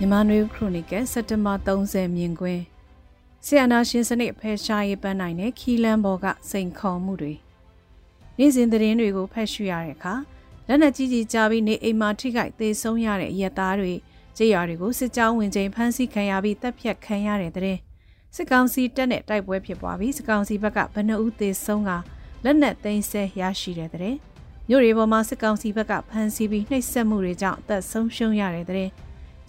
မြန်မာနွေခရိုနီကယ်စက်တင်ဘာ30မြင်ကွင်းဆီယနာရှင်စနစ်ဖယ်ရှားရေးပန်းနိုင်တဲ့ခီလန်ဘော်ကစိန်ခေါ်မှုတွေနေ့စဉ်သတင်းတွေကိုဖတ်ရှုရတဲ့အခါလက်နက်ကြီးကြီးကြားပြီးနေအိမ်မှာထိခိုက်သေဆုံးရတဲ့ရက်သားတွေကြေးရွာတွေကိုစစ်ကြောင်းဝင်ချိန်ဖမ်းဆီးခံရပြီးတပ်ဖြတ်ခံရတဲ့တဲ့စစ်ကောင်စီတပ်နဲ့တိုက်ပွဲဖြစ်ပွားပြီးစစ်ကောင်စီဘက်ကဘဏ္ဍဦးသေဆုံးကလက်နက်သိမ်းဆဲရရှိတဲ့တဲ့မြို့တွေပေါ်မှာစစ်ကောင်စီဘက်ကဖမ်းဆီးပြီးနှိပ်စက်မှုတွေကြောင့်အသက်ဆုံးရှုံးရတဲ့တဲ့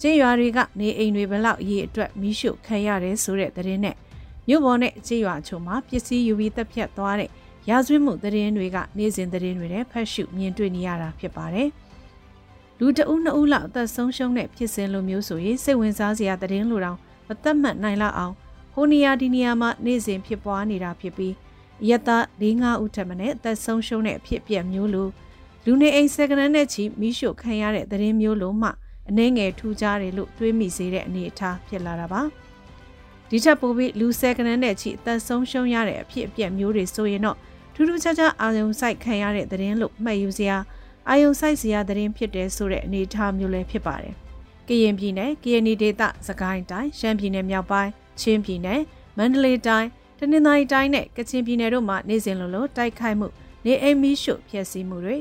ကျေးရွာတွေကနေအိမ်တွေဘလောက်ရေအတွက်မီးရှို့ခံရတယ်ဆိုတဲ့သတင်းနဲ့မြို့ပေါ်နဲ့ကျေးရွာချို့မှာပစ္စည်းယူပြီးတပ်ဖြတ်သွားတဲ့ရာဇဝတ်မှုသတင်းတွေကနေ့စဉ်သတင်းတွေနဲ့ဖတ်ရှုမြင်တွေ့နေရတာဖြစ်ပါတယ်။လူတအုပ်နှစ်ဦးလောက်အသက်ဆုံးရှုံးတဲ့ဖြစ်စဉ်လိုမျိုးဆိုရင်စိတ်ဝင်စားစရာသတင်းလိုတောင်မသက်မှတ်နိုင်လောက်အောင်ဟိုနီယာဒီနီယာမှာနေ့စဉ်ဖြစ်ပွားနေတာဖြစ်ပြီးရတ၄၅ဦးထက်မနည်းအသက်ဆုံးရှုံးတဲ့အဖြစ်အပျက်မျိုးလိုလူနေအိမ်စက္ကနနဲ့ချီမိရှို့ခံရတဲ့သတင်းမျိုးလိုမှ အနှဲငယ်ထူးခြားတယ်လို့တွေးမိစေတဲ့အနေအထားဖြစ်လာတာပါဒီချက်ပိုပြီးလူဆယ်ကနန်းနဲ့ချီအသက်ဆုံးရှုံးရတဲ့အဖြစ်အပျက်မျိုးတွေဆိုရင်တော့ထူးထူးခြားခြားအာယုံဆိုင်ခံရတဲ့သတင်းလို့မှတ်ယူစရာအာယုံဆိုင်စရာသတင်းဖြစ်တယ်ဆိုတဲ့အနေအထားမျိုးလည်းဖြစ်ပါတယ်ကရင်ပြည်နယ်ကရင်ဒေသစကိုင်းတိုင်းရှမ်းပြည်နယ်မြောက်ပိုင်းချင်းပြည်နယ်မန္တလေးတိုင်းတနင်္သာရီတိုင်းနဲ့ကချင်ပြည်နယ်တို့မှာနေ့စဉ်လိုလိုတိုက်ခိုက်မှုနေအိမ်မီးရှို့ဖျက်ဆီးမှုတွေ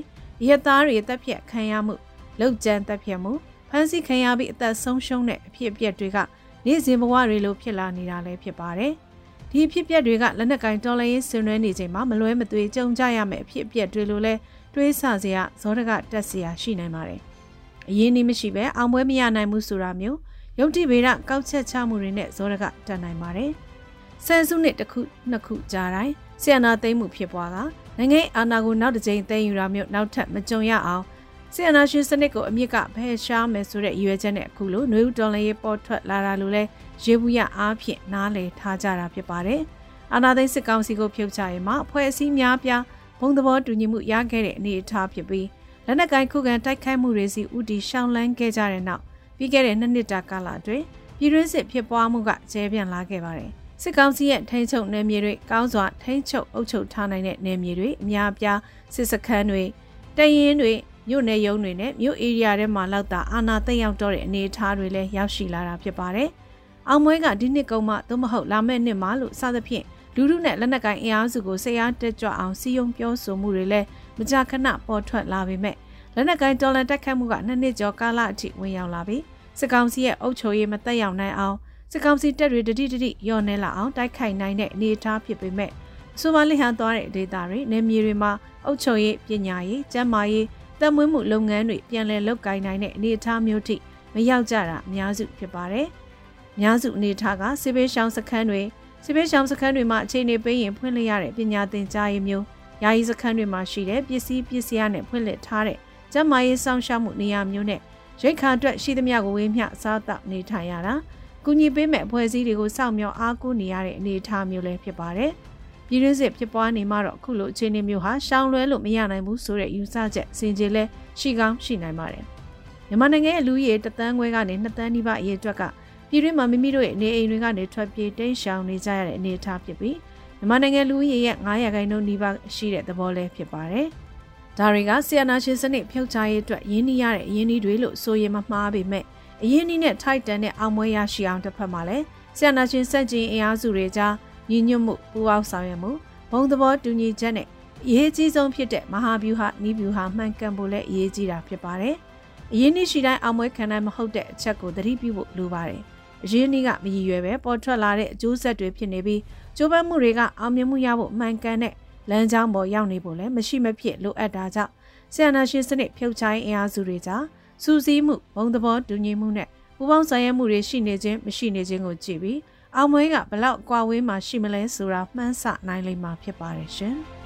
ရဲသားတွေတပ်ဖြတ်ခံရမှုလောက်ကျန်းတပ်ဖြတ်မှု ဖမ်းဆီးခံရပြီးအသက်ဆုံးရှုံးတဲ့အဖြစ်အပျက်တွေကနေ့စဉ်ဘဝတွေလိုဖြစ်လာနေတာလည်းဖြစ်ပါတယ်။ဒီအဖြစ်အပျက်တွေကလက်နက်ကင်တော်လိုင်းရေးဆင်နွှဲနေချိန်မှာမလွဲမသွေကြုံကြရမယ့်အဖြစ်အပျက်တွေလိုလဲတွေးဆစရာဇောတကတက်စရာရှိနိုင်ပါတယ်။အရင်นี้မရှိပဲအောင်ပွဲမရနိုင်မှုဆိုတာမျိုးယုတ်တိဗေဒကောက်ချက်ချမှုတွေနဲ့ဇောတကတက်နိုင်ပါတယ်။ဆယ်စုနှစ်တစ်ခုနှစ်ခုကြာတိုင်းဆီယနာသိမ်းမှုဖြစ်ပွားကနိုင်ငံအာဏာကိုနောက်တစ်ကြိမ်သိမ်းယူတာမျိုးနောက်ထပ်မကြုံရအောင် ဆီယနာရှင်စနစ်ကိုအမြင့်ကဖယ်ရှားမယ်ဆိုတဲ့ရည်ရွယ်ချက်နဲ့အခုလိုနှွေဦးတော်လည်းရေးပေါ်ထွက်လာတာလို့လဲရေဘူးရအားဖြင့်နားလည်ထားကြတာဖြစ်ပါတယ်။အာနာသိန်းစစ်ကောင်စီကိုဖြုတ်ချရင်မှအဖွဲ့အစည်းများပြားဘုံသဘောတူညီမှုရခဲ့တဲ့အနေအထားဖြစ်ပြီးလက်နက်ကိုင်ခုခံတိုက်ခိုက်မှုတွေစီဥတီရှောင်းလန်းခဲ့ကြတဲ့နောက်ပြီးခဲ့တဲ့နှစ်နှစ်တာကာလအတွင်းပြည်တွင်းစစ်ဖြစ်ပွားမှုကကျဲပြန့်လာခဲ့ပါတယ်။စစ်ကောင်စီရဲ့ထိန်းချုပ်နယ်မြေတွေကောင်းစွာထိန်းချုပ်အုပ်ချုပ်ထားနိုင်တဲ့နယ်မြေတွေအများပြားစစ်စခန်းတွေတရင်တွေ မြို့နယ်ရုံးတွေနဲ့မြို့ area ထဲမှာလောက်တာအာဏာသိမ်းရောက်တော့တဲ့အနေအထားတွေလည်းရောက်ရှိလာတာဖြစ်ပါတယ်။အောင်မွေးကဒီနှစ်ကုန်းမှသို့မဟုတ်လာမယ့်နှစ်မှလို့စသဖြင့်လူလူနဲ့လက်နက်ကိုင်အင်အားစုကိုစိတ်အားတက်ကြွအောင်စီယုံပြောဆိုမှုတွေလည်းမကြာခဏပေါ်ထွက်လာပေမဲ့လက်နက်ကိုင်တော်လန်တက်ခတ်မှုကနှစ်နှစ်ကျော်ကာလအထိဝင်ရောက်လာပြီးစစ်ကောင်စီရဲ့အုပ်ချုပ်ရေးမတက်ရောက်နိုင်အောင်စစ်ကောင်စီတပ်တွေတတိတတိညှော်နှဲလာအောင်တိုက်ခိုက်နိုင်တဲ့အနေအထားဖြစ်ပေမဲ့ဆိုမာလီဟန်သွားတဲ့ဒေတာတွေနေမြေတွေမှာအုပ်ချုပ်ရေးပညာရေးကျန်းမာရေး သက်မွေးမှုလုပ်ငန်းတွေပြန်လည်လုပ်ကိုင်နိုင်တဲ့အနေအထားမျိုးထိမရောက်ကြတာအများစုဖြစ်ပါတယ်။အများစုအနေအထားကစစ်ဘေးရှောင်စခန်းတွေစစ်ဘေးရှောင်စခန်းတွေမှာအခြေအနေပေးရင်ဖွင့်လှစ်ရတဲ့ပညာသင်ကြားရေးမျိုးယာယီစခန်းတွေမှာရှိတဲ့ပစ္စည်းပစ္စည်းနဲ့ဖွင့်လှစ်ထားတဲ့ကျန်းမာရေးစောင့်ရှောက်မှုနေရာမျိုးနဲ့ရိတ်ခါအတွက်ရှိသမျှကိုဝေးမျှစားတောက်နေထိုင်ရတာကုညီပေးမဲ့အဖွဲ့အစည်းတွေကိုစောင့်မျှော်အားကိုးနေရတဲ့အနေအထားမျိုးလည်းဖြစ်ပါတယ်။ ပြည်တွင်းစစ်ဖြစ်ပွားနေမှတော့အခုလိုအခြေအနေမျိုးဟာရှောင်လွဲလို့မရနိုင်ဘူးဆိုတဲ့ယူဆချက်စင်ကြေလဲရှိကောင်းရှိနိုင်ပါတယ်မြန်မာနိုင်ငံရဲ့လူကြီးတသန်းခွဲကနေ2သန်းနီးပါးအရေးအတွက်ကပြည်တွင်းမှာမိမိတို့ရဲ့နေအိမ်တွေကနေထွက်ပြေးတိမ်းရှောင်နေကြရတဲ့အနေအထားဖြစ်ပြီးမြန်မာနိုင်ငံလူကြီးရဲ့900ခန့်နှုန်းနီးပါးရှိတဲ့သဘောလဲဖြစ်ပါတယ်ဒါတွေကဆီယနာရှင်စနစ်ဖြုတ်ချရေးအတွက်ရင်းနှီးရတဲ့အရင်းနှီးတွေလို့ဆိုရင်မမှားပေမဲ့အရင်းနှီးနဲ့ထိုက်တန်တဲ့အောင်ပွဲရရှိအောင်တစ်ဖက်မှာလည်းဆီယနာရှင်စက်ကြီးအင်အားစုတွေကြား ညီညွတ်မှုပူးပေါင်းဆောင်ရွက်မှုဘုံသဘောတူညီချက်နဲ့အရေးကြီးဆုံးဖြစ်တဲ့မဟာဗျူဟာနီးဗျူဟာမှန်ကန်ဖို့လည်းအရေးကြီးတာဖြစ်ပါတယ်။အရေးနှိရှိတိုင်းအောင်ပွဲခံနိုင်မဟုတ်တဲ့အချက်ကိုသတိပြုဖို့လိုပါတယ်။အရေးနှိကမရည်ရွယ်ပဲပေါ်ထွက်လာတဲ့အကျိုးဆက်တွေဖြစ်နေပြီးကြိုးပမ်းမှုတွေကအောင်မြင်မှုရဖို့မှန်ကန်တဲ့လမ်းကြောင်းပေါ်ရောက်နေဖို့လည်းမရှိမဖြစ်လိုအပ်တာကြောင့်ဆီယနာရှင်စနစ်ဖြုတ်ချိုင်းအင်အားစုတွေကြားစူးစီးမှုဘုံသဘောတူညီမှုနဲ့ ပူးပေါင်းဆောင်ရွက်မှုတွေရှိနေခြင်းမရှိနေခြင်းကိုကြည့်ပြီးအောင်မွေးကဘလောက်ကွာဝေးမှရှိမလဲဆိုတာမှန်းဆနိုင်လိမ့်မှာဖြစ်ပါတယ်ရှင်။